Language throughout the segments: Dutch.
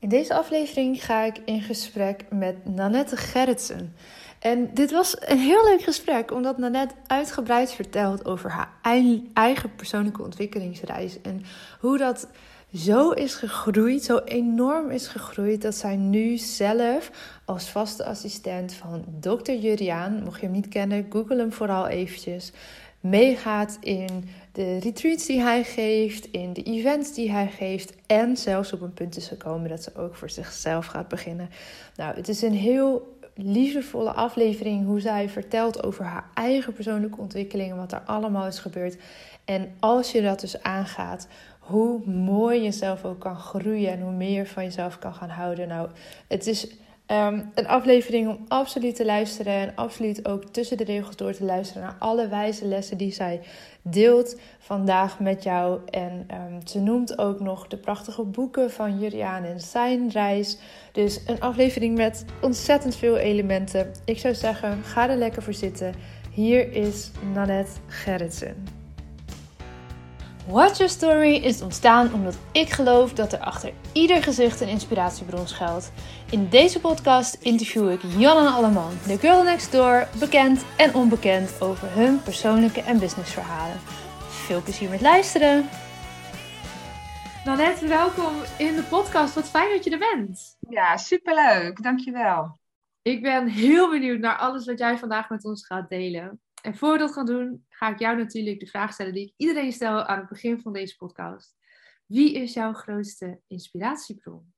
In deze aflevering ga ik in gesprek met Nanette Gerritsen. En dit was een heel leuk gesprek, omdat Nanette uitgebreid vertelt over haar eigen persoonlijke ontwikkelingsreis. En hoe dat zo is gegroeid, zo enorm is gegroeid, dat zij nu zelf als vaste assistent van dokter Juriaan, mocht je hem niet kennen, google hem vooral eventjes, meegaat in de retreats die hij geeft, in de events die hij geeft en zelfs op een punt is gekomen dat ze ook voor zichzelf gaat beginnen. Nou, het is een heel liefdevolle aflevering hoe zij vertelt over haar eigen persoonlijke ontwikkeling en wat er allemaal is gebeurd. En als je dat dus aangaat, hoe mooi je zelf ook kan groeien en hoe meer van jezelf kan gaan houden. Nou, het is Ehm, een aflevering om absoluut te luisteren en absoluut ook tussen de regels door te luisteren naar alle wijze lessen die zij deelt vandaag met jou. En um, ze noemt ook nog de prachtige boeken van Juriaan en zijn reis. Dus een aflevering met ontzettend veel elementen. Ik zou zeggen, ga er lekker voor zitten. Hier is Nanette Gerritsen. Watch Your Story is ontstaan omdat ik geloof dat er achter ieder gezicht een inspiratiebron schuilt. In deze podcast interview ik Jan en Alleman, de girl next door, bekend en onbekend over hun persoonlijke en businessverhalen. Veel plezier met luisteren! Nanette, welkom in de podcast. Wat fijn dat je er bent. Ja, superleuk. Dankjewel. Ik ben heel benieuwd naar alles wat jij vandaag met ons gaat delen. En voor we dat gaan doen, ga ik jou natuurlijk de vraag stellen die ik iedereen stel aan het begin van deze podcast. Wie is jouw grootste inspiratiebron?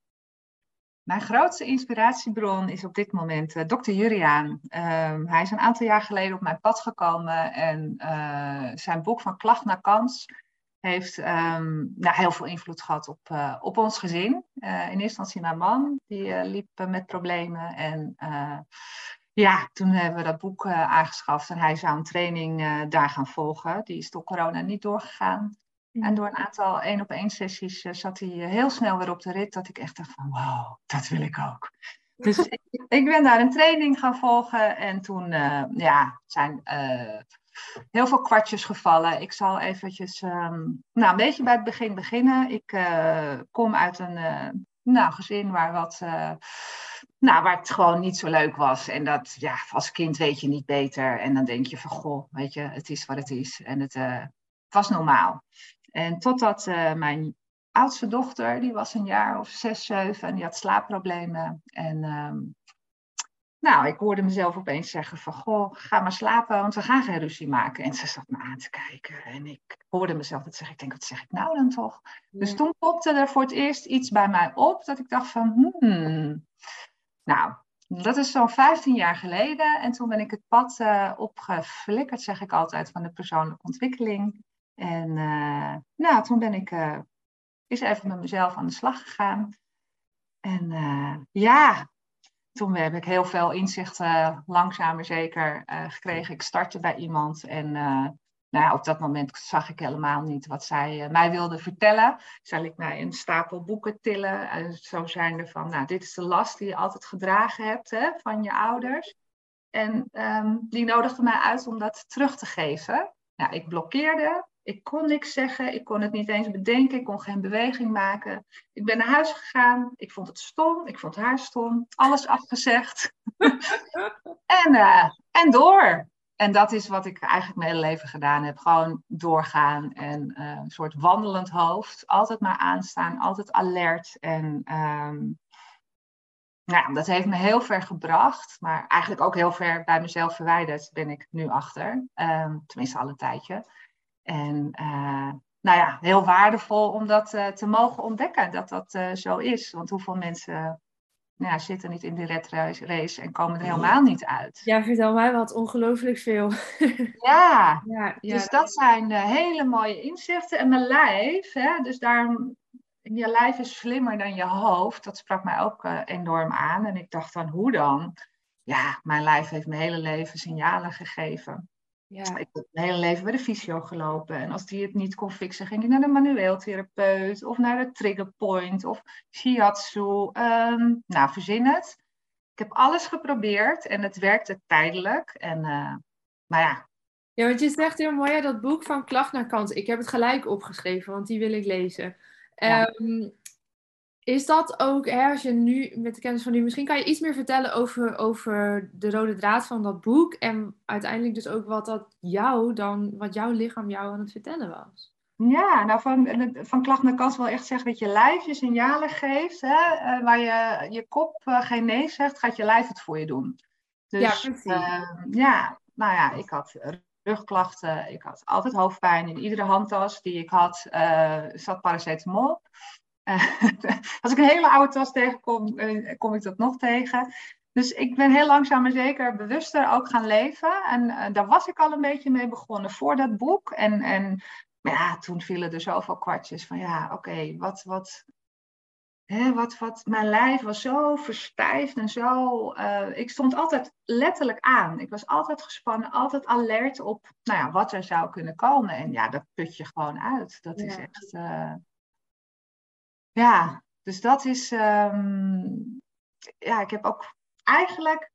Mijn grootste inspiratiebron is op dit moment uh, dokter Juriaan. Ehm, hij is een aantal jaar geleden op mijn pad gekomen en uh, zijn boek van Klacht naar Kans heeft um, nou, heel veel invloed gehad op, uh, op ons gezin. in eerste instantie mijn man, die liep met problemen en ja, toen hebben we dat boek uh, aangeschaft en hij zou een training uh, daar gaan volgen. Die is door corona niet doorgegaan. En door een aantal één op één sessies uh, zat hij heel snel weer op de rit. Dat ik echt dacht van wow, dat wil ik ook. Dus ik, ik, ben daar een training gaan volgen. En toen ja, zijn heel veel kwartjes gevallen. Ik zal eventjes um, nou, een beetje bij het begin beginnen. Ik kom uit een nou, gezin waar wat nou, waar het gewoon niet zo leuk was. En dat, ja, als kind weet je niet beter. En dan denk je van, goh, weet je, het is wat het is. En het uh, was normaal. En totdat uh, mijn oudste dochter, die was een jaar of zes, zeven, en die had slaapproblemen. En um, nou, ik hoorde mezelf opeens zeggen van, goh, ga maar slapen, want we gaan geen ruzie maken. En ze zat me aan te kijken en ik hoorde mezelf dat zeggen. Ik denk, wat zeg ik nou dan toch? Dus toen popte er voor het eerst iets bij mij op, dat ik dacht van, hmm, nou, dat is zo'n 15 jaar geleden. En toen ben ik het pad uh, opgeflikkerd, zeg ik altijd, van de persoonlijke ontwikkeling. En uh, nou, toen ben ik uh, eens even met mezelf aan de slag gegaan. En ja, toen heb ik heel veel inzichten, langzaam maar zeker, gekregen. Ik startte bij iemand en nou, op dat moment zag ik helemaal niet wat zij uh, mij wilde vertellen. Zal ik mij een stapel boeken tillen. Uh, zo zijn er van, nou, dit is de last die je altijd gedragen hebt hè, van je ouders. En um, die nodigde mij uit om dat terug te geven. Nou, ik blokkeerde. Ik kon niks zeggen. Ik kon het niet eens bedenken. Ik kon geen beweging maken. Ik ben naar huis gegaan. Ik vond het stom. Ik vond haar stom. Alles afgezegd. en, uh, en door. En dat is wat ik eigenlijk mijn hele leven gedaan heb. Gewoon doorgaan en uh, een soort wandelend hoofd. Altijd maar aanstaan, altijd alert. En um, nou, dat heeft me heel ver gebracht. Maar eigenlijk ook heel ver bij mezelf verwijderd ben ik nu achter. Um, tenminste al een tijdje. En uh, nou ja, heel waardevol om dat uh, te mogen ontdekken. Dat dat zo is. Want hoeveel mensen nou, zitten niet in die red race en komen er helemaal niet uit. Ja, vertel mij wat ongelooflijk veel. Ja, ja, ja dus dat zijn hele mooie inzichten. En mijn lijf, hè, dus daarom, je lijf is slimmer dan je hoofd. Dat sprak mij ook uh, enorm aan. En ik dacht dan, hoe dan? Ja, mijn lijf heeft mijn hele leven signalen gegeven. Ja. Ik heb mijn hele leven bij de fysio gelopen. En als die het niet kon fixen, ging ik naar de manueel therapeut of naar de triggerpoint of shiatsu. Um, nou, verzin het. Ik heb alles geprobeerd en het werkte tijdelijk. En, uh, maar ja. Ja, want je zegt heel mooi, dat boek van Klacht naar Kans. Ik heb het gelijk opgeschreven, want die wil ik lezen. Ja. Um, Is dat ook, hè, als je nu met de kennis van nu, misschien kan je iets meer vertellen over, over de rode draad van dat boek en uiteindelijk dus ook wat dat jou dan, wat jouw lichaam jou aan het vertellen was? Ja, nou van, van klacht naar kans wil echt zeggen dat je lijf je signalen geeft. Hè? Uh, waar je, je kop uh, geen nee zegt, gaat je lijf het voor je doen. Dus, ja, precies. Uh, ja, nou ja, ik had rugklachten, ik had altijd hoofdpijn. In iedere handtas die ik had, zat paracetamol. als ik een hele oude tas tegenkom, kom ik dat nog tegen. Dus ik ben heel langzaam maar zeker bewuster ook gaan leven. En daar was ik al een beetje mee begonnen voor dat boek. En, en ja, toen vielen er zoveel kwartjes van ja, oké, wat, wat, hè, wat, wat, mijn lijf was zo verstijfd en zo. Uh, ik stond altijd letterlijk aan. Ik was altijd gespannen, altijd alert op nou ja, wat er zou kunnen komen. En ja, dat put je gewoon uit. Dat is echt. Uh, ja, dus dat is. Um, ja, ik heb ook eigenlijk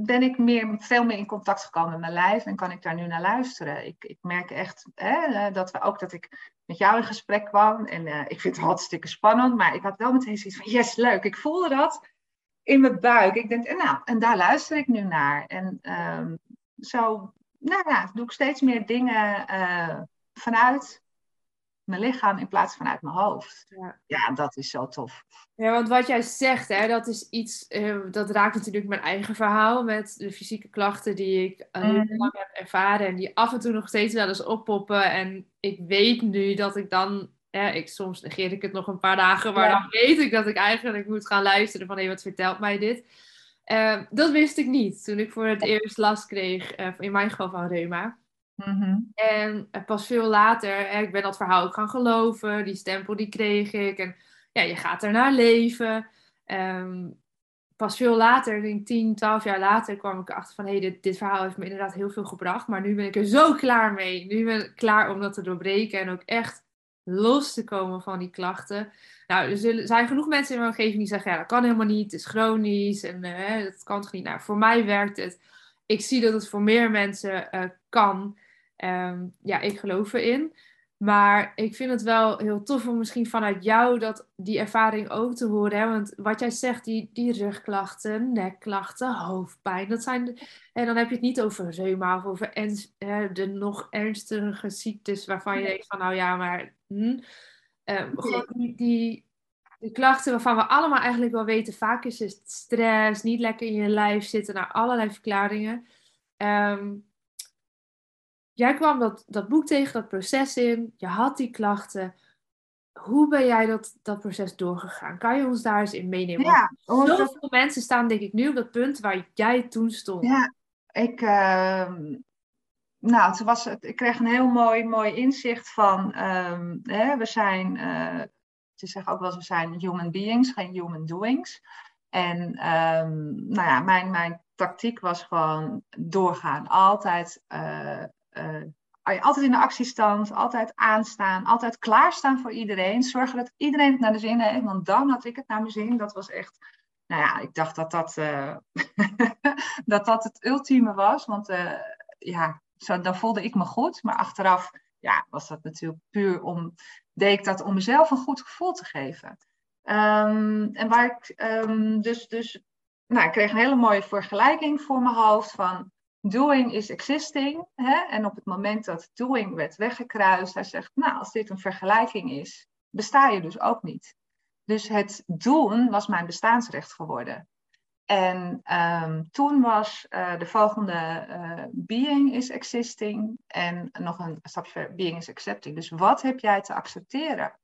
ben ik meer, veel meer in contact gekomen met mijn lijf en kan ik daar nu naar luisteren. Ik, ik merk echt hè, eh, dat we ook dat ik met jou in gesprek kwam. En uh, ik vind het hartstikke spannend, maar ik had wel meteen zoiets van, yes, leuk. Ik voelde dat in mijn buik. Ik denk, en nou, en daar luister ik nu naar. En um, zo, nou ja, doe ik steeds meer dingen uh, vanuit mijn lichaam in plaats van uit mijn hoofd. Ja, ja dat is zo tof. Ja, want wat jij zegt, hè, dat is iets, uh, dat raakt natuurlijk mijn eigen verhaal met de fysieke klachten die ik uh, mm. lang heb ervaren en die af en toe nog steeds wel eens oppoppen. En ik weet nu dat ik dan, hè, ik, soms negeer ik het nog een paar dagen, maar dan weet ik dat ik eigenlijk moet gaan luisteren van hé, hey, wat vertelt mij dit? Uh, dat wist ik niet toen ik voor het eerst last kreeg, in mijn geval van reuma. Mm-hmm. En pas veel later, hè, ik ben dat verhaal ook gaan geloven, die stempel die kreeg ik. En ja, je gaat ernaar leven. Um, pas veel later, denk 10, 12 jaar later, kwam ik erachter van hé, hey, dit, dit verhaal heeft me inderdaad heel veel gebracht. Maar nu ben ik er zo klaar mee. Nu ben ik klaar om dat te doorbreken en ook echt los te komen van die klachten. Nou, er zijn genoeg mensen in mijn omgeving die zeggen, ja, dat kan helemaal niet, het is chronisch en dat kan toch niet. Nou, voor mij werkt het. Ik zie dat het voor meer mensen uh, kan. Um, ja, ik geloof erin. Maar ik vind het wel heel tof om misschien vanuit jou dat, die ervaring ook te horen. Hè? Want wat jij zegt, die, die rugklachten, nekklachten, hoofdpijn. Dat zijn en dan heb je het niet over reuma of over hè, de nog ernstige ziektes waarvan je denkt van nou ja, maar... Hm. Um, die, die, die, klachten waarvan we allemaal eigenlijk wel weten. Vaak is het stress, niet lekker in je lijf zitten, naar allerlei verklaringen. Um, jij kwam dat, dat boek tegen, dat proces in, je had die klachten. Hoe ben jij dat, dat proces doorgegaan? Kan je ons daar eens in meenemen? Ja, Want zoveel mensen staan denk ik nu op dat punt waar jij toen stond. Ja, ik, uh, nou, het was, ik kreeg een heel mooi, mooi inzicht van, uh, hè, we zijn, uh, ze zeggen ook wel eens, we zijn human beings, geen human doings. En um, nou ja, mijn, mijn tactiek was gewoon doorgaan. Altijd uh, altijd in de actiestand, altijd aanstaan, altijd klaarstaan voor iedereen. Zorgen dat iedereen het naar de zin heeft, want dan had ik het naar mijn zin. Dat was echt, nou ja, ik dacht dat dat, uh, dat, dat het ultieme was. Want ja, zo, dan voelde ik me goed. Maar achteraf ja, was dat natuurlijk puur om, deed ik dat om mezelf een goed gevoel te geven. Um, en waar ik um, dus, dus nou, ik kreeg een hele mooie vergelijking voor mijn hoofd van doing is existing. Hè? En op het moment dat doing werd weggekruist, hij zegt, nou, als dit een vergelijking is, besta je dus ook niet. Dus het doen was mijn bestaansrecht geworden. En um, toen was uh, de volgende uh, being is existing en nog een stapje verder, being is accepting. Dus wat heb jij te accepteren?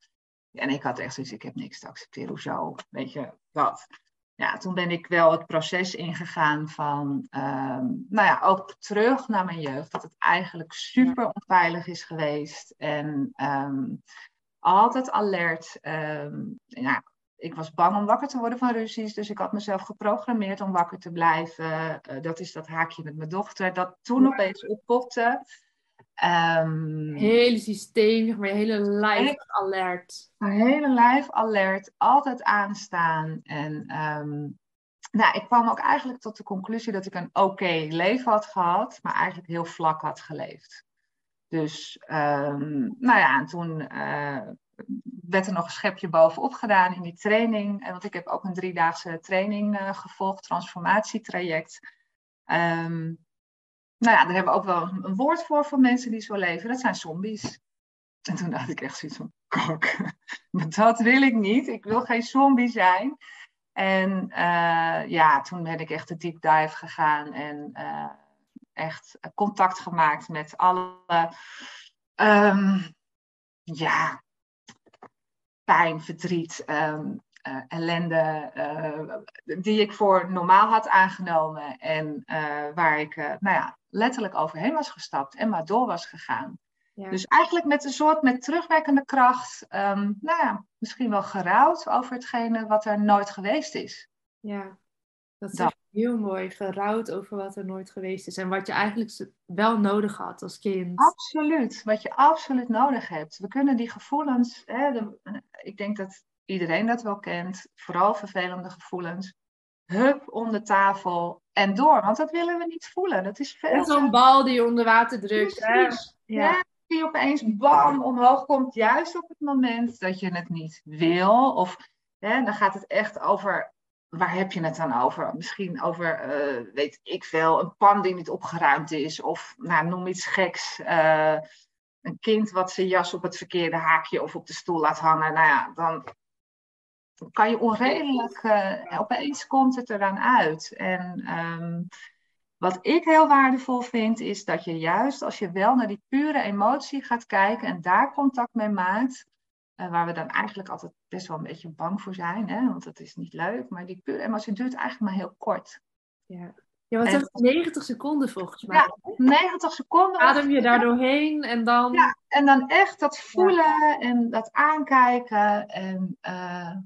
En ik had echt zoiets, ik heb niks te accepteren, hoezo? Weet je, wat? Ja, toen ben ik wel het proces ingegaan van, um, nou ja, ook terug naar mijn jeugd. Dat het eigenlijk super onveilig is geweest. En um, altijd alert. Um, ja, ik was bang om wakker te worden van ruzies. Dus ik had mezelf geprogrammeerd om wakker te blijven. Uh, dat is dat haakje met mijn dochter. Dat toen opeens oppopte. Um, hele systeem, maar je hele lijf alert. Mijn hele lijf alert, altijd aanstaan. En um, nou, ik kwam ook eigenlijk tot de conclusie dat ik een oké leven had gehad, maar eigenlijk heel vlak had geleefd. Dus, um, nou ja, en toen uh, werd er nog een schepje bovenop gedaan in die training. En want ik heb ook een driedaagse training uh, gevolgd, transformatietraject. Um, nou ja, daar hebben we ook wel een woord voor voor mensen die zo leven. Dat zijn zombies. En toen dacht ik echt zoiets van, kok, dat wil ik niet. Ik wil geen zombie zijn. En uh, ja, toen ben ik echt de deep dive gegaan en uh, echt contact gemaakt met alle um, ja, pijn, verdriet, um, uh, ellende die ik voor normaal had aangenomen en waar ik nou ja, letterlijk overheen was gestapt en maar door was gegaan. Ja. Dus eigenlijk met een soort met terugwerkende kracht, um, nou ja, misschien wel gerouwd over hetgene wat er nooit geweest is. Ja, dat is heel mooi. Gerouwd over wat er nooit geweest is. En wat je eigenlijk wel nodig had als kind. Absoluut, wat je absoluut nodig hebt. We kunnen die gevoelens, hè, de, ik denk dat iedereen dat wel kent, vooral vervelende gevoelens. Hup, onder tafel en door, want dat willen we niet voelen. Dat is veel. Zo'n bal die je onder water drukt. Ja die opeens bam omhoog komt, juist op het moment dat je het niet wil. Of hè, dan gaat het echt over, waar heb je het dan over? Misschien over, uh, weet ik veel, een pan die niet opgeruimd is. Of nou, noem iets geks. Uh, een kind wat zijn jas op het verkeerde haakje of op de stoel laat hangen. Nou ja, dan kan je onredelijk, uh, opeens komt het eraan uit. En um, wat ik heel waardevol vind, is dat je juist als je wel naar die pure emotie gaat kijken en daar contact mee maakt, uh, waar we dan eigenlijk altijd best wel een beetje bang voor zijn, hè, want dat is niet leuk, maar die pure emotie duurt eigenlijk maar heel kort. Ja, ja wat zegt 90 seconden volgens mij. Ja, 90 seconden. Adem je daar doorheen en dan... Ja, en dan echt dat voelen en dat aankijken en... Uh,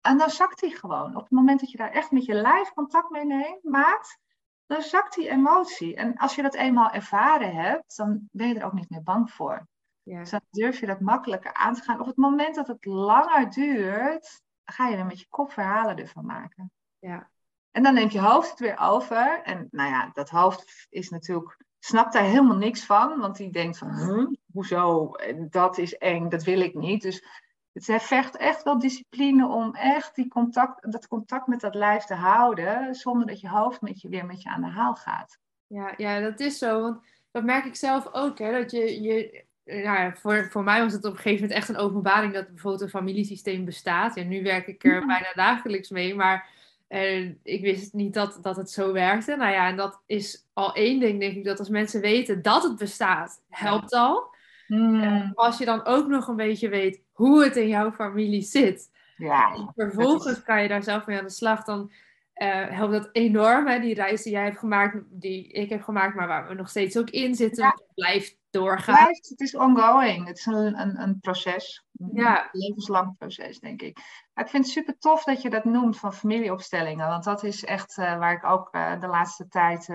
en dan zakt hij gewoon. Op het moment dat je daar echt met je lijf contact mee neemt, maakt, dan zakt die emotie. En als je dat eenmaal ervaren hebt, dan ben je er ook niet meer bang voor. Ja. Dus dan durf je dat makkelijker aan te gaan. Op het moment dat het langer duurt, ga je er met je kop verhalen ervan maken. Ja. En dan neemt je hoofd het weer over. En nou ja, dat hoofd is natuurlijk, snapt daar helemaal niks van. Want die denkt van, huh, hoezo? Dat is eng, dat wil ik niet. Dus het vergt echt wel discipline om echt die contact, dat contact met dat lijf te houden, zonder dat je hoofd met je weer met je aan de haal gaat. Ja, ja dat is zo. Want dat merk ik zelf ook. Hè, dat je, je, nou voor, voor mij was het op een gegeven moment echt een openbaring dat bijvoorbeeld een familiesysteem bestaat. En nu werk ik er bijna dagelijks mee, maar eh, ik wist niet dat, dat het zo werkte. Nou ja, en dat is al één ding, denk ik, dat als mensen weten dat het bestaat, helpt al. Mm. als je dan ook nog een beetje weet hoe het in jouw familie zit. Ja, en vervolgens kan je daar zelf mee aan de slag. Dan uh, helpt dat enorm. Hè? Die reis die jij hebt gemaakt, die ik heb gemaakt, maar waar we nog steeds ook in zitten. Ja. blijft doorgaan. Blijft, het is ongoing. Het is een, een, een proces. Ja. Een levenslang proces, denk ik. Maar ik vind het super tof dat je dat noemt van familieopstellingen. Want dat is echt uh, waar ik ook uh, de laatste tijd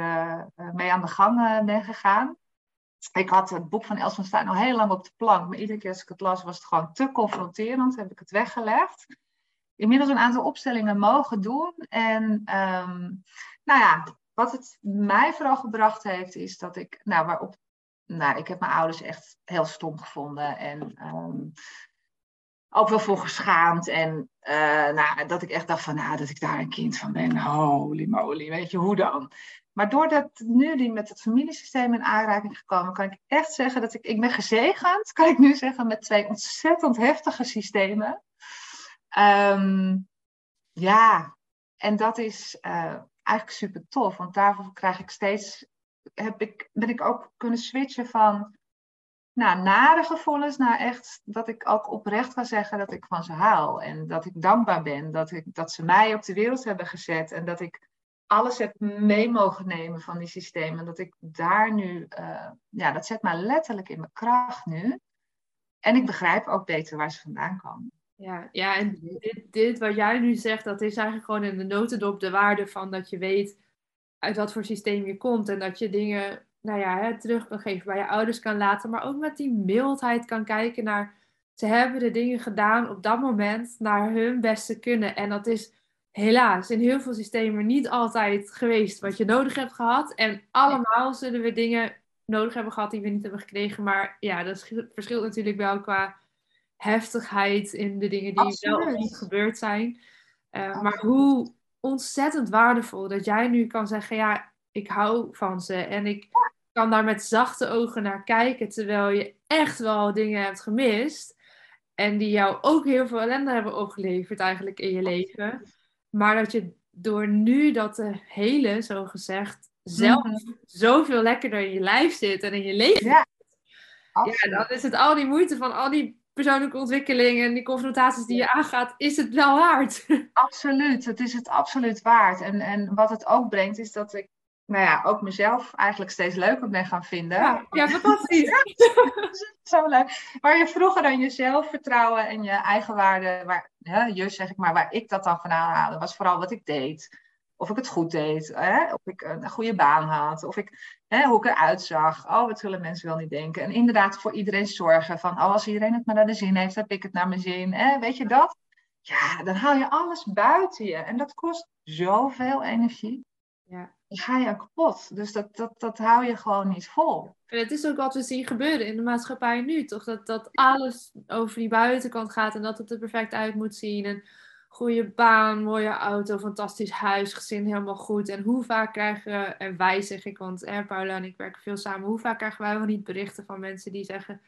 mee aan de gang ben gegaan ik had het boek van Els van Stijn al heel lang op de plank. Maar iedere keer als ik het las, was het gewoon te confronterend. Heb ik het weggelegd. Inmiddels een aantal opstellingen mogen doen. En um, nou ja, wat het mij vooral gebracht heeft, is dat ik, nou, waarop, nou, ik heb mijn ouders echt heel stom gevonden. En um, ook wel voor geschaamd. En uh, nou, dat ik echt dacht van, nou, dat ik daar een kind van ben. Holy moly, weet je, hoe dan? Maar doordat nu die met het familiesysteem in aanraking gekomen, kan ik echt zeggen dat ik, ik ben gezegend, kan ik nu zeggen, met twee ontzettend heftige systemen. Um, ja, en dat is uh, eigenlijk super tof, want daarvoor krijg ik steeds, heb ik, ben ik ook kunnen switchen van nou, nare gevoelens naar echt dat ik ook oprecht kan zeggen dat ik van ze hou. En dat ik dankbaar ben dat, ik, dat ze mij op de wereld hebben gezet en dat ik alles heb mee mogen nemen van die systemen. Dat ik daar nu, uh, ja, dat zet mij letterlijk in mijn kracht nu. En ik begrijp ook beter waar ze vandaan komen. Ja, ja en dit, dit wat jij nu zegt, dat is eigenlijk gewoon in de notendop de waarde van dat je weet uit wat voor systeem je komt. En dat je dingen, nou ja, hè, terug kan geven bij je ouders kan laten. Maar ook met die mildheid kan kijken naar, ze hebben de dingen gedaan op dat moment naar hun beste kunnen. En dat is helaas in heel veel systemen niet altijd geweest wat je nodig hebt gehad. En allemaal zullen we dingen nodig hebben gehad die we niet hebben gekregen. Maar ja, dat verschilt natuurlijk wel qua heftigheid in de dingen die wel of niet gebeurd zijn. Uh, maar hoe ontzettend waardevol dat jij nu kan zeggen: ja, ik hou van ze en ik kan daar met zachte ogen naar kijken, terwijl je echt wel dingen hebt gemist. En die jou ook heel veel ellende hebben opgeleverd eigenlijk in je leven. Maar dat je door nu dat de hele, zo gezegd, zelf mm zoveel lekkerder in je lijf zit en in je leven. Ja, ja, dan is het al die moeite van al die persoonlijke ontwikkeling en die confrontaties die je aangaat, is het wel waard. Absoluut, het is het absoluut waard. En, en wat het ook brengt, is dat ik nou ja, ook mezelf eigenlijk steeds leuker ben gaan vinden. Ja, ja fantastisch. zo leuk. Waar je vroeger dan je zelfvertrouwen en je eigen waarde, waar, hè, je zeg ik maar, waar ik dat dan vandaan haalde, was vooral wat ik deed. Of ik het goed deed, hè? of ik een goede baan had, of ik, hè, hoe ik eruit zag. Oh, wat zullen mensen wel niet denken? En inderdaad voor iedereen zorgen van, oh, als iedereen het maar naar de zin heeft, heb ik het naar mijn zin. Hè? Weet je dat? Ja, dan haal je alles buiten je. En dat kost zoveel energie. Ja. Ga je kapot. Dus dat, dat, dat hou je gewoon niet vol. En het is ook wat we zien gebeuren in de maatschappij nu, toch? Dat, dat alles over die buitenkant gaat en dat het er perfect uit moet zien. En goede baan, mooie auto, fantastisch huis, gezin helemaal goed. En hoe vaak krijgen en wij, zeg ik, want eh, Paula en ik werken veel samen, hoe vaak krijgen wij wel niet berichten van mensen die zeggen: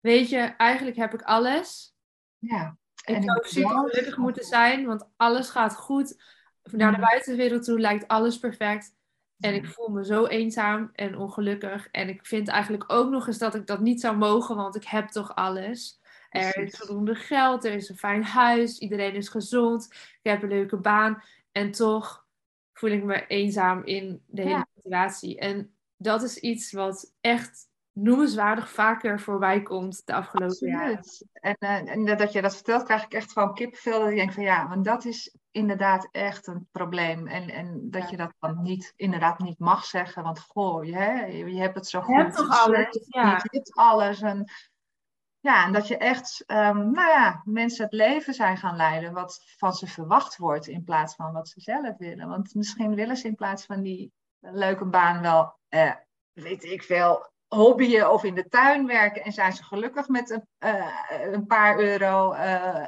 Weet je, eigenlijk heb ik alles. Ja. Ik zou super gelukkig moeten zijn, want alles gaat goed. Naar de buitenwereld toe lijkt alles perfect. En ik voel me zo eenzaam en ongelukkig. En ik vind eigenlijk ook nog eens dat ik dat niet zou mogen, want ik heb toch alles. Er is voldoende geld, er is een fijn huis, iedereen is gezond, ik heb een leuke baan. En toch voel ik me eenzaam in de hele situatie. En dat is iets wat echt noemenswaardig vaker voorbij komt de afgelopen jaren. En, uh, en dat je dat vertelt, krijg ik echt gewoon kippenvel. Dat ik denk van ja, want dat is inderdaad echt een probleem. En, en dat je dat dan niet, inderdaad niet mag zeggen. Want goh, je, je hebt het zo goed. Je hebt toch alles? Ja. Je hebt alles. En, ja, en dat je echt, um, nou ja, mensen het leven zijn gaan leiden wat van ze verwacht wordt in plaats van wat ze zelf willen. Want misschien willen ze in plaats van die leuke baan wel, eh, weet ik veel, hobbyen of in de tuin werken en zijn ze gelukkig met een, uh, een paar euro uh,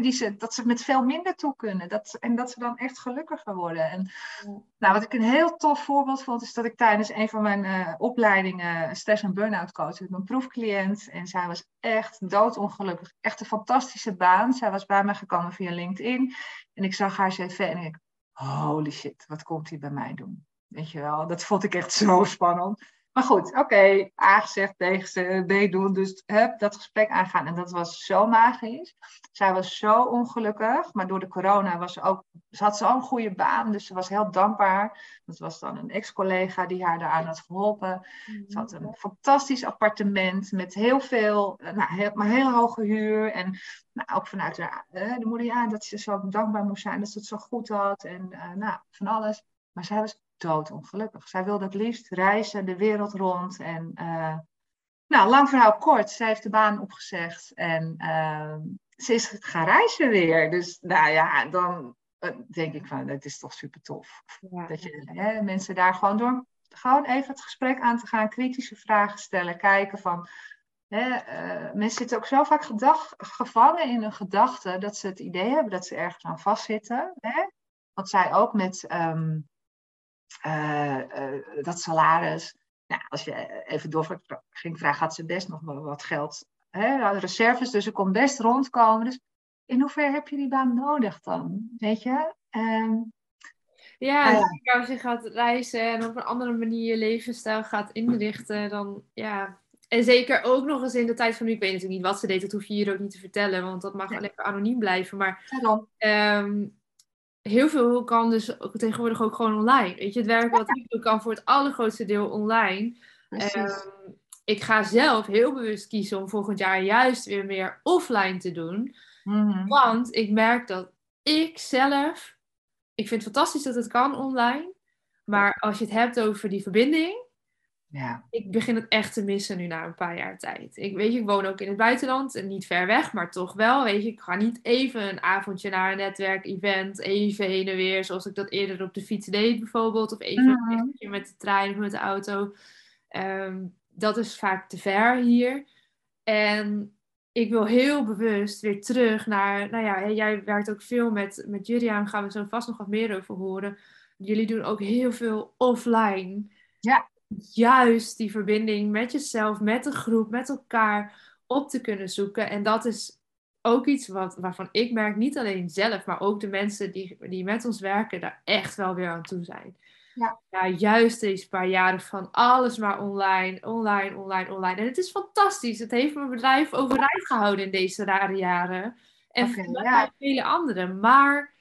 die ze, dat ze met veel minder toe kunnen. Dat, en dat ze dan echt gelukkiger worden. En, nou, wat ik een heel tof voorbeeld vond, is dat ik tijdens een van mijn uh, opleidingen stress- en burn-out coach met mijn proefcliënt. En zij was echt doodongelukkig. Echt een fantastische baan. Zij was bij mij gekomen via LinkedIn. En ik zag haar cv en ik, holy shit, wat komt hij bij mij doen? Weet je wel, dat vond ik echt zo spannend. Maar goed, oké, okay, A gezegd, gezegd, B doen. Dus heb dat gesprek aangaan. En dat was zo magisch. Zij was zo ongelukkig. Maar door de corona was ze ook, ze had zo'n goede baan. Dus ze was heel dankbaar. Dat was dan een ex-collega die haar daaraan had geholpen. Ze had een fantastisch appartement met heel veel, eh, nou, maar heel hoge huur. En nou, ook vanuit de, de moeder, ja, dat ze zo dankbaar moest zijn dat ze het zo goed had. En uh, nou, van alles. Maar zij was doodongelukkig. Zij wilde het liefst reizen de wereld rond. En uh, nou, lang verhaal kort, zij heeft de baan opgezegd en uh, ze is gaan reizen weer. Dus nou ja, dan uh, denk ik van, het is toch super tof. Ja. Dat je hè, mensen daar gewoon door, gewoon even het gesprek aan te gaan, kritische vragen stellen, kijken van... Hè, mensen zitten ook zo vaak gedag, gevangen in hun gedachten dat ze het idee hebben dat ze ergens aan vastzitten. Hè? Want zij ook met um, uh, dat salaris. Nou, als je even door ging vragen, had ze best nog wel wat geld. Hè, reserves, dus ze kon best rondkomen. Dus in hoeverre heb je die baan nodig dan? Weet je? Um, ja, uh, als je gaat reizen en op een andere manier je levensstijl gaat inrichten, dan ja. En zeker ook nog eens in de tijd van nu, ik weet natuurlijk niet wat ze deed, dat hoef je hier ook niet te vertellen, want dat mag ja. lekker anoniem blijven. Maar um, heel veel kan dus tegenwoordig ook gewoon online. Weet je, het werk wat ik doe kan voor het allergrootste deel online. Um, ik ga zelf heel bewust kiezen om volgend jaar juist weer meer offline te doen. Mm-hmm. Want ik merk dat ik zelf, ik vind het fantastisch dat het kan online. Maar als je het hebt over die verbinding, ja. Ik begin het echt te missen nu na een paar jaar tijd. Ik, weet je, ik woon ook in het buitenland en niet ver weg, maar toch wel. Weet je, ik ga niet even een avondje naar een netwerkevent, even heen en weer, zoals ik dat eerder op de fiets deed bijvoorbeeld. Of even mm -hmm. met de trein of met de auto. Um, dat is vaak te ver hier. En ik wil heel bewust weer terug naar, nou ja, jij werkt ook veel met, met Juriaan, gaan we zo vast nog wat meer over horen. Jullie doen ook heel veel offline. Ja. Juist die verbinding met jezelf, met de groep, met elkaar op te kunnen zoeken. En dat is ook iets wat, waarvan ik merk, niet alleen zelf, maar ook de mensen die, die met ons werken, daar echt wel weer aan toe zijn. Ja. ja, juist deze paar jaren van alles maar online, online, online, online. En het is fantastisch. Het heeft mijn bedrijf overeind gehouden in deze rare jaren. En okay, ja. vele anderen. Maar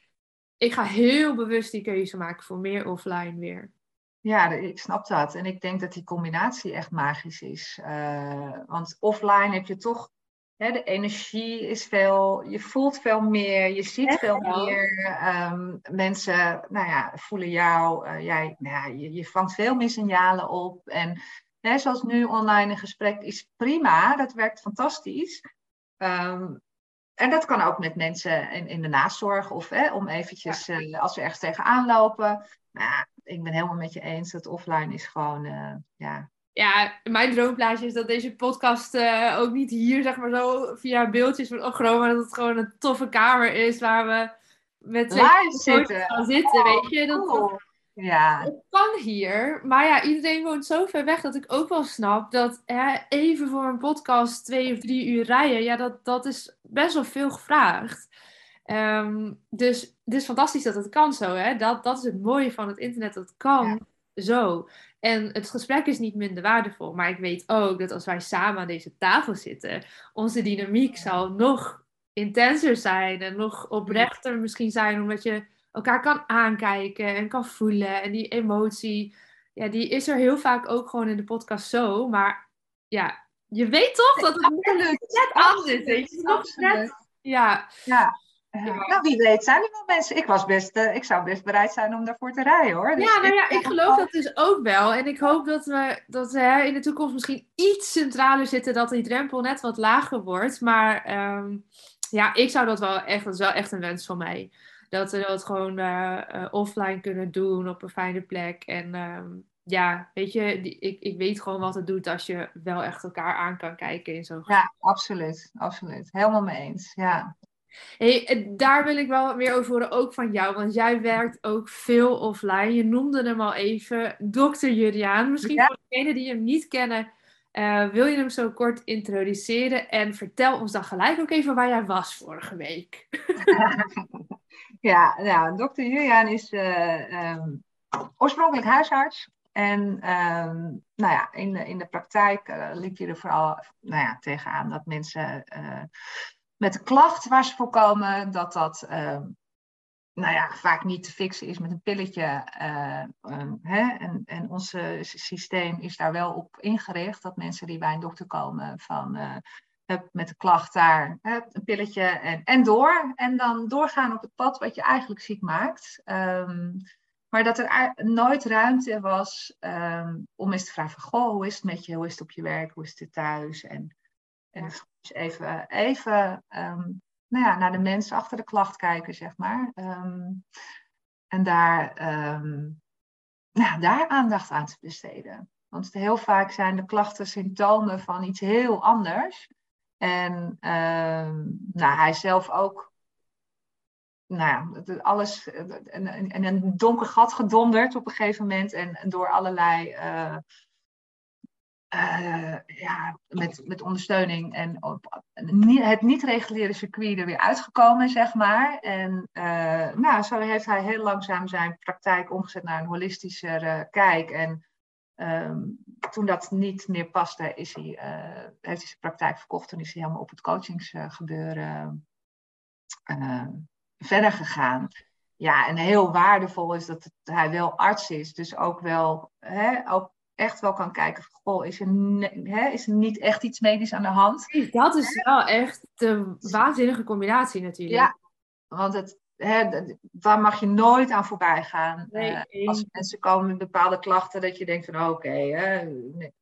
ik ga heel bewust die keuze maken voor meer offline weer. Ja, ik snap dat. En ik denk dat die combinatie echt magisch is. Uh, want offline heb je toch Hè, de energie is veel, je voelt veel meer, je ziet veel meer. Um, mensen nou ja, voelen jou, uh, jij, nou ja, je, je, vangt veel meer signalen op. En hè, zoals nu online een gesprek is prima, dat werkt fantastisch. Um, en dat kan ook met mensen in, in de nazorg of hè, om eventjes, ja. uh, als we ergens tegenaan lopen. Ja, ik ben helemaal met je eens dat offline is gewoon, uh, ja, ja, mijn droomplaatje is dat deze podcast uh, ook niet hier, zeg maar zo, via beeldjes van Ochroma, maar dat het gewoon een toffe kamer is waar we met twee zitten. gaan zitten, weet je. Dat, cool. ja. Het kan hier, maar ja, iedereen woont zo ver weg dat ik ook wel snap dat hè, even voor een podcast twee of drie uur rijden, ja, dat, dat is best wel veel gevraagd. Um, dus het is fantastisch dat het kan zo, hè. Dat, dat is het mooie van het internet, dat het kan. Ja zo. En het gesprek is niet minder waardevol. Maar ik weet ook dat als wij samen aan deze tafel zitten, onze dynamiek zal nog intenser zijn en nog oprechter misschien zijn, omdat je elkaar kan aankijken en kan voelen. En die emotie, ja, die is er heel vaak ook gewoon in de podcast zo. Maar ja, je weet toch dat het net, anders is. Nog net, ja. ja. Ja. Nou, wie weet zijn er wel mensen. Ik, was best, uh, ik zou best bereid zijn om daarvoor te rijden hoor. Dus ja, nou ja, ik, geloof dat dus ook wel. En ik hoop dat we, dat we in de toekomst misschien iets centraler zitten, dat die drempel net wat lager wordt. Maar um, ja, ik zou dat wel echt, dat is wel echt een wens van mij. Dat we dat gewoon uh, uh, offline kunnen doen op een fijne plek. En um, ja, weet je, die, ik, ik weet gewoon wat het doet als je wel echt elkaar aan kan kijken in zo'n Ja, absoluut, absoluut. Helemaal mee eens, ja. Hey, daar wil ik wel wat meer over horen, ook van jou. Want jij werkt ook veel offline. Je noemde hem al even, dokter Juriaan. Misschien ja. voor degenen die hem niet kennen, uh, wil je hem zo kort introduceren? En vertel ons dan gelijk ook even waar jij was vorige week. ja, nou, dokter Juriaan is uh, um, oorspronkelijk huisarts. En um, nou ja, in de, in de praktijk uh, liep je er vooral nou ja, tegenaan dat mensen met de klacht waar ze voor komen, dat dat uh, nou ja, vaak niet te fixen is met een pilletje. Uh, um, hè? En, en ons systeem is daar wel op ingericht dat mensen die bij een dokter komen van uh, met de klacht daar een pilletje en, en door. En dan doorgaan op het pad wat je eigenlijk ziek maakt. Um, maar dat er nooit ruimte was om eens te vragen: Goh, hoe is het met je? Hoe is het op je werk? Hoe is het thuis? En, en dus even, even um, nou ja, naar de mensen achter de klacht kijken, zeg maar. Um, en daar, um, nou, daar aandacht aan te besteden. Want heel vaak zijn de klachten symptomen van iets heel anders. En nou, hij zelf ook nou alles in een donker gat gedonderd op een gegeven moment. En door allerlei uh, uh, ja, met, met ondersteuning en op, het niet reguliere circuit er weer uitgekomen, zeg maar. En uh, nou, zo heeft hij heel langzaam zijn praktijk omgezet naar een holistischer kijk. En um, toen dat niet meer paste, is hij, heeft hij zijn praktijk verkocht en is hij helemaal op het coachingsgebeuren verder gegaan. Ja, en heel waardevol is dat hij wel arts is, dus ook wel hè, ook echt wel kan kijken van, goh, is er, hè, is er niet echt iets medisch aan de hand? Dat is wel echt de waanzinnige combinatie natuurlijk. Ja, want het, hè, daar mag je nooit aan voorbij gaan. Nee, uh, als mensen komen met bepaalde klachten, dat je denkt van, oké, okay,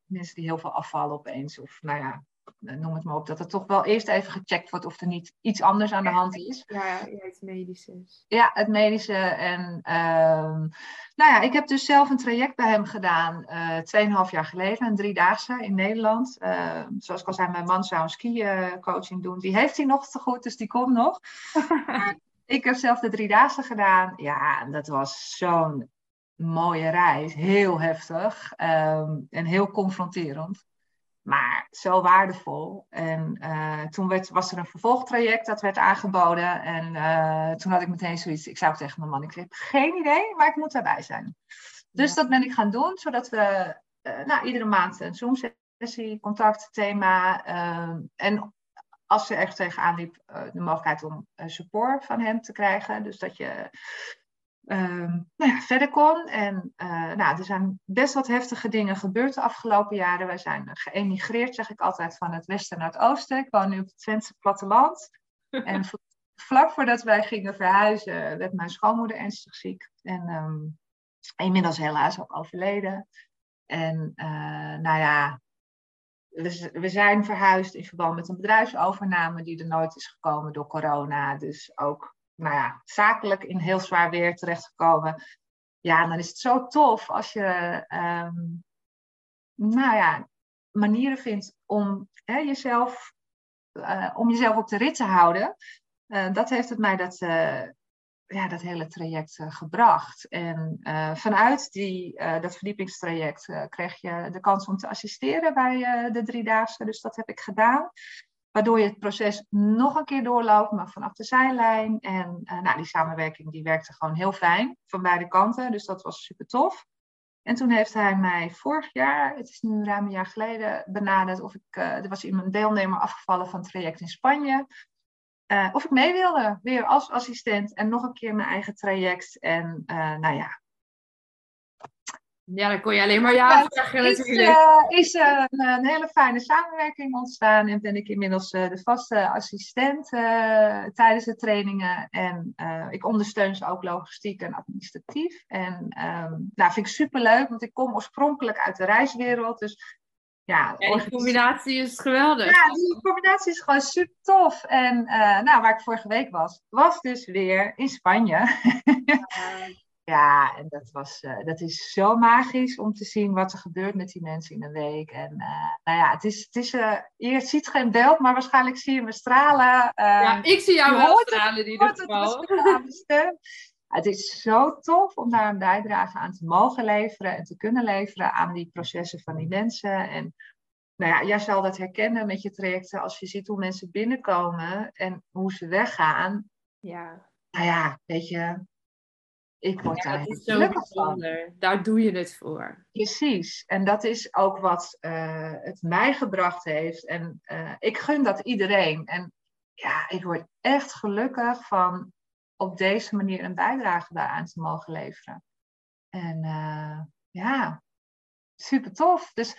mensen die heel veel afvallen opeens, of nou ja, noem het maar op, dat er toch wel eerst even gecheckt wordt of er niet iets anders aan de hand is. Ja, het medische. Ja, het medische. En ehm, nou ja, ik heb dus zelf een traject bij hem gedaan, uh, tweeënhalf jaar geleden, een driedaagse in Nederland. Ehm, zoals ik al zei, mijn man zou een ski-coaching doen. Die heeft hij nog te goed, dus die komt nog. ik heb zelf de driedaagse gedaan. Ja, dat was zo'n mooie reis. Heel heftig ehm, en heel confronterend. Maar zo waardevol. En uh, toen werd, was er een vervolgtraject dat werd aangeboden. En uh, toen had ik meteen zoiets. Ik zei tegen mijn man: Ik heb geen idee, maar ik moet daarbij zijn. Dus dat ben ik gaan doen, zodat we uh, nou, iedere maand een Zoom-sessie, contact, thema. En als ze echt tegenaan liep, de mogelijkheid om support van hem te krijgen. Dus dat je um, nou ja, verder kon. En uh, nou, er zijn best wat heftige dingen gebeurd de afgelopen jaren. Wij zijn geëmigreerd, zeg ik altijd, van het westen naar het oosten. Ik woon nu op het Twentse platteland. en vlak voordat wij gingen verhuizen, werd mijn schoonmoeder ernstig ziek. En um, inmiddels helaas ook overleden. En uh, nou ja, we, we, zijn verhuisd in verband met een bedrijfsovername die er nooit is gekomen door corona. Dus ook nou ja, zakelijk in heel zwaar weer terechtgekomen. Ja, dan is het zo tof als je um, nou ja, manieren vindt om hè, jezelf, uh, om jezelf op de rit te houden. Uh, dat heeft het mij dat, uh, ja, dat hele traject gebracht. En vanuit die, dat verdiepingstraject kreeg je de kans om te assisteren bij de driedaagse. Dus dat heb ik gedaan. Waardoor je het proces nog een keer doorloopt, maar vanaf de zijlijn. En uh, nou, die samenwerking die werkte gewoon heel fijn van beide kanten. Dus dat was super tof. En toen heeft hij mij vorig jaar, het is nu ruim een jaar geleden, benaderd of ik, uh, er was iemand deelnemer afgevallen van het traject in Spanje. Uh, of ik mee wilde, weer als assistent en nog een keer mijn eigen traject. En nou ja, ja, dan kon je alleen maar ja zeggen natuurlijk. Uh, is uh, een, een, hele fijne samenwerking ontstaan en ben ik inmiddels uh, de vaste assistent tijdens de trainingen. En ik ondersteun ze ook logistiek en administratief. En um, nou, vind ik superleuk, want ik kom oorspronkelijk uit de reiswereld. Dus ja, ja die combinatie is geweldig. Ja, die combinatie is gewoon super tof. En nou, waar ik vorige week was, was dus weer in Spanje. Ja, en dat, was, uh, dat is zo magisch om te zien wat er gebeurt met die mensen in een week. En uh, nou ja, het is, het is, uh, je ziet geen beeld, maar waarschijnlijk zie je me stralen. ja, ik zie jou wel stralen in ieder geval. Het, het is zo tof om daar een bijdrage aan te mogen leveren en te kunnen leveren aan die processen van die mensen. En nou ja, jij zal dat herkennen met je trajecten als je ziet hoe mensen binnenkomen en hoe ze weggaan. Ja. Nou ja, weet je, ik word ja, daar zo bijzonder. Daar doe je het voor. Precies. En dat is ook wat uh, het mij gebracht heeft. En uh, ik gun dat iedereen. En ja, ik word echt gelukkig van op deze manier een bijdrage daaraan te mogen leveren. En uh, ja, super tof. Dus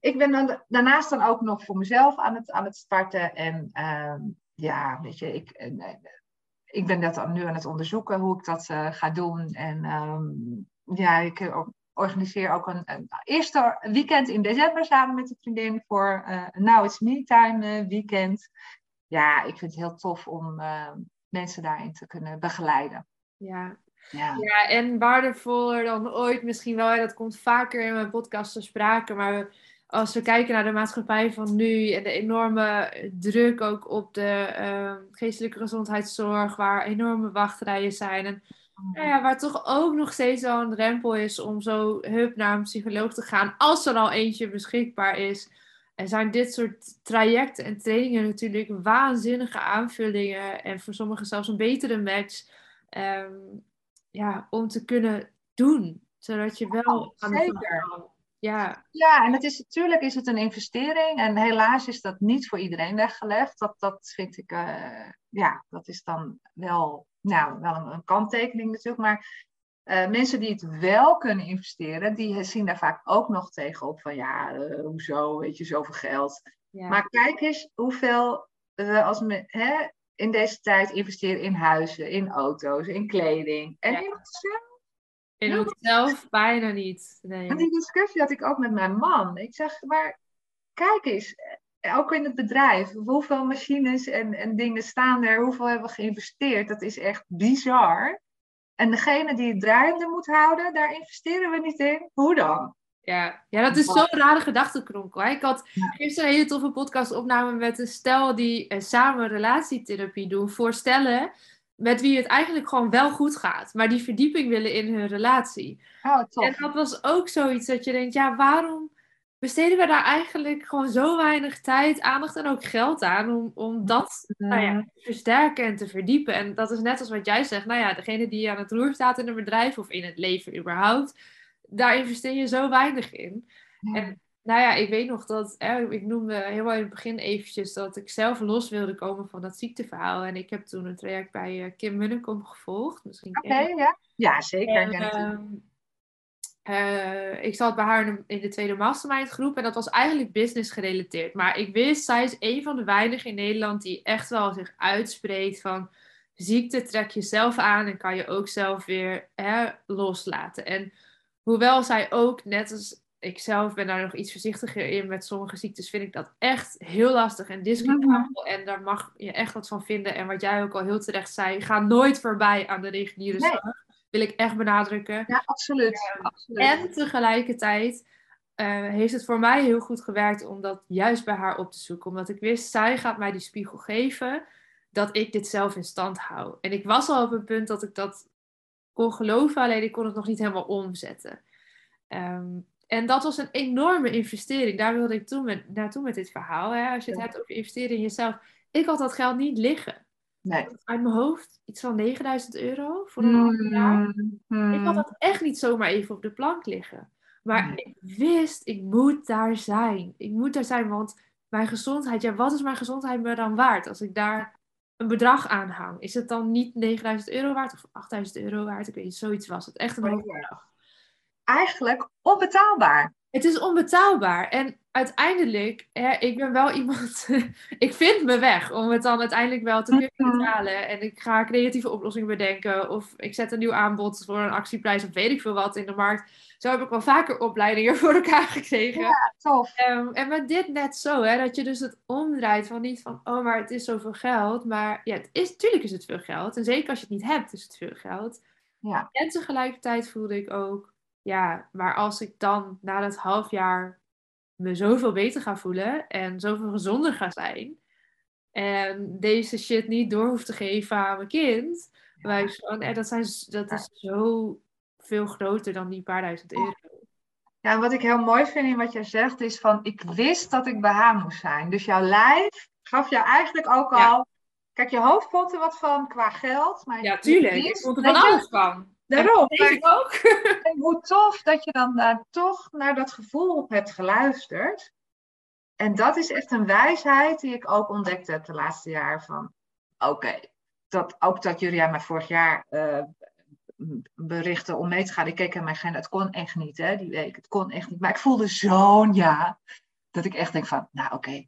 ik ben dan daarnaast dan ook nog voor mezelf aan het, aan het starten. En ehm, ja, weet je, ik ik ben dat nu aan het onderzoeken hoe ik dat uh, ga doen. En um, ja, ik organiseer ook een, een, eerste weekend in december samen met een vriendin voor uh, Now It's Me Time weekend. Ja, ik vind het heel tof om mensen daarin te kunnen begeleiden. Ja. Ja. ja, en waardevoller dan ooit misschien wel. Dat komt vaker in mijn podcast te sprake, maar als we kijken naar de maatschappij van nu en de enorme druk ook op de uh, geestelijke gezondheidszorg, waar enorme wachtrijen zijn. En nou ja, waar toch ook nog steeds wel een drempel is om zo hulp naar een psycholoog te gaan, als er al eentje beschikbaar is. En zijn dit soort trajecten en trainingen natuurlijk waanzinnige aanvullingen en voor sommigen zelfs een betere match um, ja, om te kunnen doen. Zodat je wel aan de. Ja. ja, en het is, natuurlijk is het een investering. En helaas is dat niet voor iedereen weggelegd. Dat, dat vind ik, uh, ja, dat is dan wel, nou, wel een, een kanttekening natuurlijk. Maar uh, mensen die het wel kunnen investeren, die zien daar vaak ook nog tegenop van ja, uh, hoezo, weet je, zoveel geld. Ja. Maar kijk eens hoeveel we als we hè, in deze tijd investeren in huizen, in auto's, in kleding en ja. in onszelf. In ja, zelf bijna niet. Nee. En die discussie had ik ook met mijn man. Ik zeg, maar kijk eens, ook in het bedrijf. Hoeveel machines en, en dingen staan er? Hoeveel hebben we geïnvesteerd? Dat is echt bizar. En degene die het draaiende moet houden, daar investeren we niet in. Hoe dan? Ja, ja dat is zo'n rare gedachtenkronkel. Ik had gisteren een hele toffe podcastopname met een stel die eh, samen relatietherapie doen voor stellen met wie het eigenlijk gewoon wel goed gaat, maar die verdieping willen in hun relatie. Oh, tof. En dat was ook zoiets dat je denkt, ja, waarom besteden we daar eigenlijk gewoon zo weinig tijd, aandacht en ook geld aan om, om dat nou ja, te versterken en te verdiepen? En dat is net als wat jij zegt, nou ja, degene die aan het roer staat in een bedrijf of in het leven überhaupt, daar investeer je zo weinig in. En nou ja, ik weet nog dat, hè, ik noemde helemaal in het begin eventjes dat ik zelf los wilde komen van dat ziekteverhaal. En ik heb toen een traject bij uh, Kim Munnekom gevolgd. Oké, ja. Ja, zeker. En, ehm, uh, ik zat bij haar in de tweede mastermind groep en dat was eigenlijk business gerelateerd. Maar ik wist, zij is een van de weinigen in Nederland die echt wel zich uitspreekt van ziekte trek je zelf aan en kan je ook zelf weer hè, loslaten. En hoewel zij ook, net als ik zelf ben daar nog iets voorzichtiger in met sommige ziektes, vind ik dat echt heel lastig en discutabel. En daar mag je echt wat van vinden. En wat jij ook al heel terecht zei, ga nooit voorbij aan de reguliere zorg wil ik echt benadrukken. Ja, absoluut. Absoluut. En tegelijkertijd uh, heeft het voor mij heel goed gewerkt om dat juist bij haar op te zoeken. Omdat ik wist, zij gaat mij die spiegel geven dat ik dit zelf in stand hou. En ik was al op een punt dat ik dat kon geloven, alleen ik kon het nog niet helemaal omzetten. Um, en dat was een enorme investering. Daar wilde ik toen met, naartoe met dit verhaal. Hè? Als je het hebt over investeren in jezelf. Ik had dat geld niet liggen. Nee. Uit mijn hoofd iets van 9000 euro voor een half jaar. Mm, ik had dat echt niet zomaar even op de plank liggen. Maar ik wist, ik moet daar zijn. Ik moet daar zijn, want mijn gezondheid, ja, wat is mijn gezondheid me dan waard als ik daar een bedrag aan hang? Is het dan niet 9000 euro waard of 8000 euro waard? Ik weet niet, zoiets was het. Echt een hoog bedrag. Eigenlijk onbetaalbaar. Het is onbetaalbaar. En uiteindelijk, hè, ik ben wel iemand, ik vind me weg om het dan uiteindelijk wel te kunnen mhm. betalen. En ik ga creatieve oplossingen bedenken. Of ik zet een nieuw aanbod voor een actieprijs of weet ik veel wat in de markt. Zo heb ik wel vaker opleidingen voor elkaar gekregen. Ja, tof. Um, en met dit net zo, hè, dat je dus het omdraait van niet van, oh, maar het is zoveel geld. Maar ja, het is, tuurlijk is het veel geld. En zeker als je het niet hebt, is het veel geld. Ja. En tegelijkertijd voelde ik ook, ja, maar als ik dan na dat half jaar me zoveel beter ga voelen en zoveel gezonder ga zijn. En deze shit niet door hoef te geven aan mijn kind. Ja. Van, en dat, zijn, dat is zo veel groter dan die paar duizend euro. Ja, wat ik heel mooi vind in wat jij zegt is van ik wist dat ik bij haar moest zijn. Dus jouw lijf gaf jou eigenlijk ook al. Kijk, je hoofd vond er wat van qua geld. Maar ja, tuurlijk. Ik vond er van alles van. Daarom. ik ook. En hoe tof dat je dan uh, toch naar dat gevoel hebt geluisterd. En dat is echt een wijsheid die ik ook ontdekt heb de laatste jaren. Van oké, dat, ook dat Julia mij vorig jaar uh, berichten om mee te gaan. Ik keek aan mijn agenda, het kon echt niet hè, die week. Het kon echt niet. Maar ik voelde zo'n ja, dat ik echt denk van, nou oké,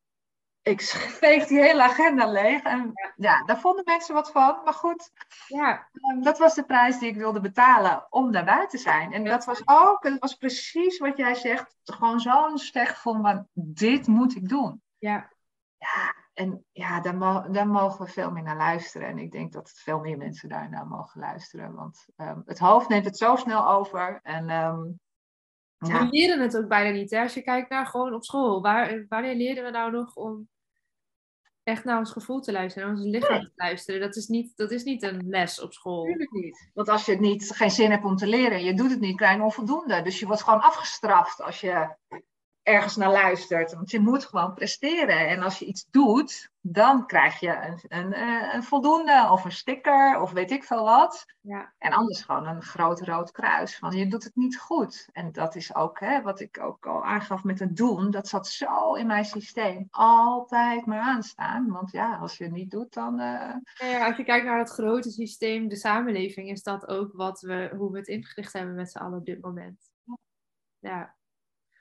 ik veeg die hele agenda leeg. En ja. daar vonden mensen wat van. Maar goed, ja. Ehm, dat was de prijs die ik wilde betalen om daarbij te zijn. En dat was ook, het was precies wat jij zegt. Gewoon zo'n sterk gevoel van, dit moet ik doen. Ja. Ja, en ja, daar, daar, mogen we veel meer naar luisteren. En ik denk dat veel meer mensen daar naar mogen luisteren. Want um, het hoofd neemt het zo snel over. En um, ja. We leren het ook bijna niet. Hè? Als je kijkt naar gewoon op school. Waar, wanneer leren we nou nog om echt naar ons gevoel te luisteren, naar ons lichaam te luisteren. Dat is, niet, dat is niet een les op school. Tuurlijk niet. Want als je niet, geen zin hebt om te leren, je doet het niet, krijg je onvoldoende. Dus je wordt gewoon afgestraft als je ergens naar luistert. Want je moet gewoon presteren. En als je iets doet, dan krijg je een, een, eh, een voldoende of een sticker of weet ik veel wat. Ja. En anders gewoon een groot rood kruis. Want je doet het niet goed. En dat is ook hè, wat ik ook al aangaf met het doen. Dat zat zo in mijn systeem. Altijd maar aanstaan. Want ja, als je het niet doet, dan. Uh... Ja, als je kijkt naar het grote systeem, de samenleving, is dat ook wat we, hoe we het ingericht hebben met z'n allen op dit moment. Ja.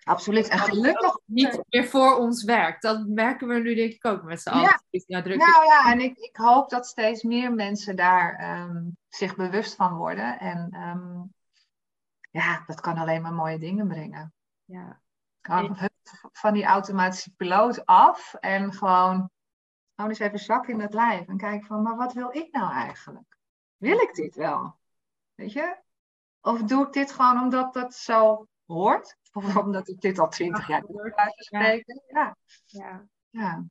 Absoluut. En gelukkig niet meer voor ons werkt. Dat merken we nu denk ik ook met z'n allen. Ja. Nou ja, en ik, ik hoop dat steeds meer mensen daar um, zich bewust van worden. En um, ja, dat kan alleen maar mooie dingen brengen. Ja. Van die automatische piloot af en gewoon, gewoon eens even zak in het lijf en kijken van, maar wat wil ik nou eigenlijk? Wil ik dit wel? Weet je? Of doe ik dit gewoon omdat dat zo hoort? Of omdat ik dit al twintig jaar doe, spreken? Ja. ja. ja.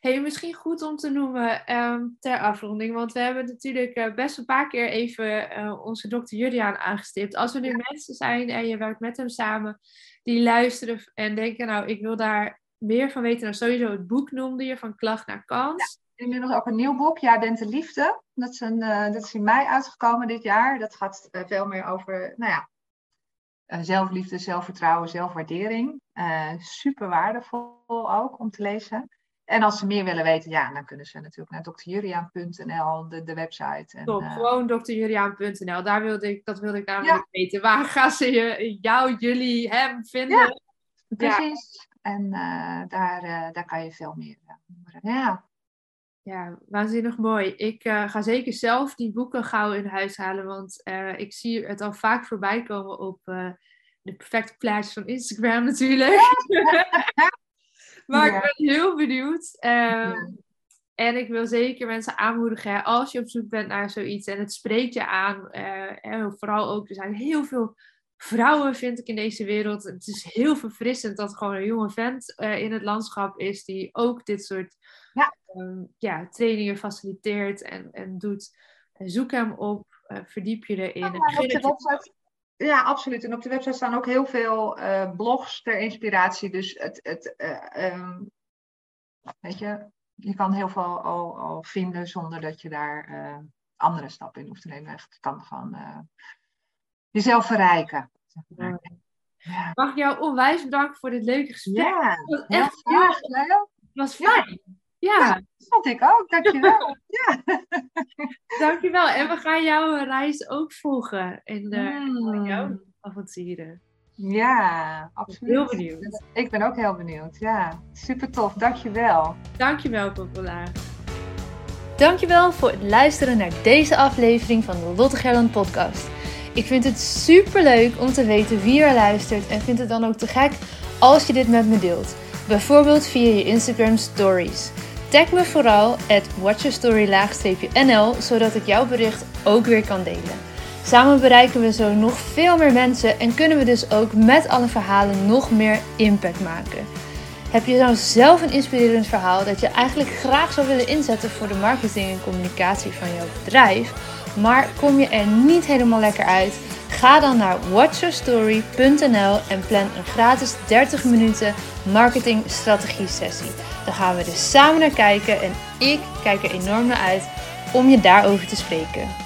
Hey, misschien goed om te noemen ehm, ter afronding, want we hebben natuurlijk uh, best een paar keer even uh, onze dokter Julian aangestipt. Als er nu mensen zijn en je werkt met hem samen, die luisteren en denken, nou, ik wil daar meer van weten. Nou, sowieso het boek noemde je, van klacht naar kans. Ja, inmiddels ook een nieuw boek, Ja, bent de liefde. Dat is, een, uh, dat is in mei uitgekomen dit jaar. Dat gaat veel meer over, nou ja, zelfliefde, zelfvertrouwen, zelfwaardering. super waardevol ook om te lezen. En als ze meer willen weten, ja, dan kunnen ze natuurlijk naar drjuriaan.nl, de, de website. En, Top, uh, gewoon drjuriaan.nl. Daar wilde ik, dat wilde ik namelijk weten. Waar gaan ze je, jou, jullie, hem vinden? Ja, precies. En uh, daar, uh, daar kan je veel meer Ja. Ja, waanzinnig mooi. Ik ga zeker zelf die boeken gauw in huis halen, want ik zie het al vaak voorbij komen op de perfecte plaatjes van Instagram natuurlijk. Maar ik ben heel benieuwd. Ehm, en ik wil zeker mensen aanmoedigen, als je op zoek bent naar zoiets en het spreekt je aan, en vooral ook, er zijn heel veel vrouwen, vind ik, in deze wereld. Het is heel verfrissend dat gewoon een jonge vent in het landschap is die ook dit soort ja. Um, ja, trainingen faciliteert en, en doet. Zoek hem op, uh, verdiep je erin. Ja, ja, absoluut. En op de website staan ook heel veel uh, blogs ter inspiratie. Dus het, het uh, um, weet je, je kan heel veel al, al vinden zonder dat je daar andere stappen in hoeft te nemen. Het kan gewoon jezelf verrijken. Ja. Mag ik jou onwijs bedanken voor dit leuke gesprek. Ja, het was echt. Het was fijn. Ja. Ja, dat vond ik ook. Dankjewel. ja. Dankjewel. En we gaan jouw reis ook volgen in de mm. jouw avonturen. Ja, absoluut. Heel benieuwd. Ik ben ook heel benieuwd. Ja, super tof. Dankjewel. Dankjewel, Popola. Dankjewel voor het luisteren naar deze aflevering van de Lotte Gerland podcast. Ik vind het super leuk om te weten wie er luistert en vind het dan ook te gek als je dit met me deelt. Bijvoorbeeld via je Instagram stories. Tag me vooral at watchyourstory-nl, zodat ik jouw bericht ook weer kan delen. Samen bereiken we zo nog veel meer mensen en kunnen we dus ook met alle verhalen nog meer impact maken. Heb je nou zelf een inspirerend verhaal dat je eigenlijk graag zou willen inzetten voor de marketing en communicatie van jouw bedrijf, maar kom je er niet helemaal lekker uit? Ga dan naar watchyourstory.nl en plan een gratis 30 minuten marketing strategie sessie. Dan gaan we dus samen naar kijken en ik kijk er enorm naar uit om je daarover te spreken.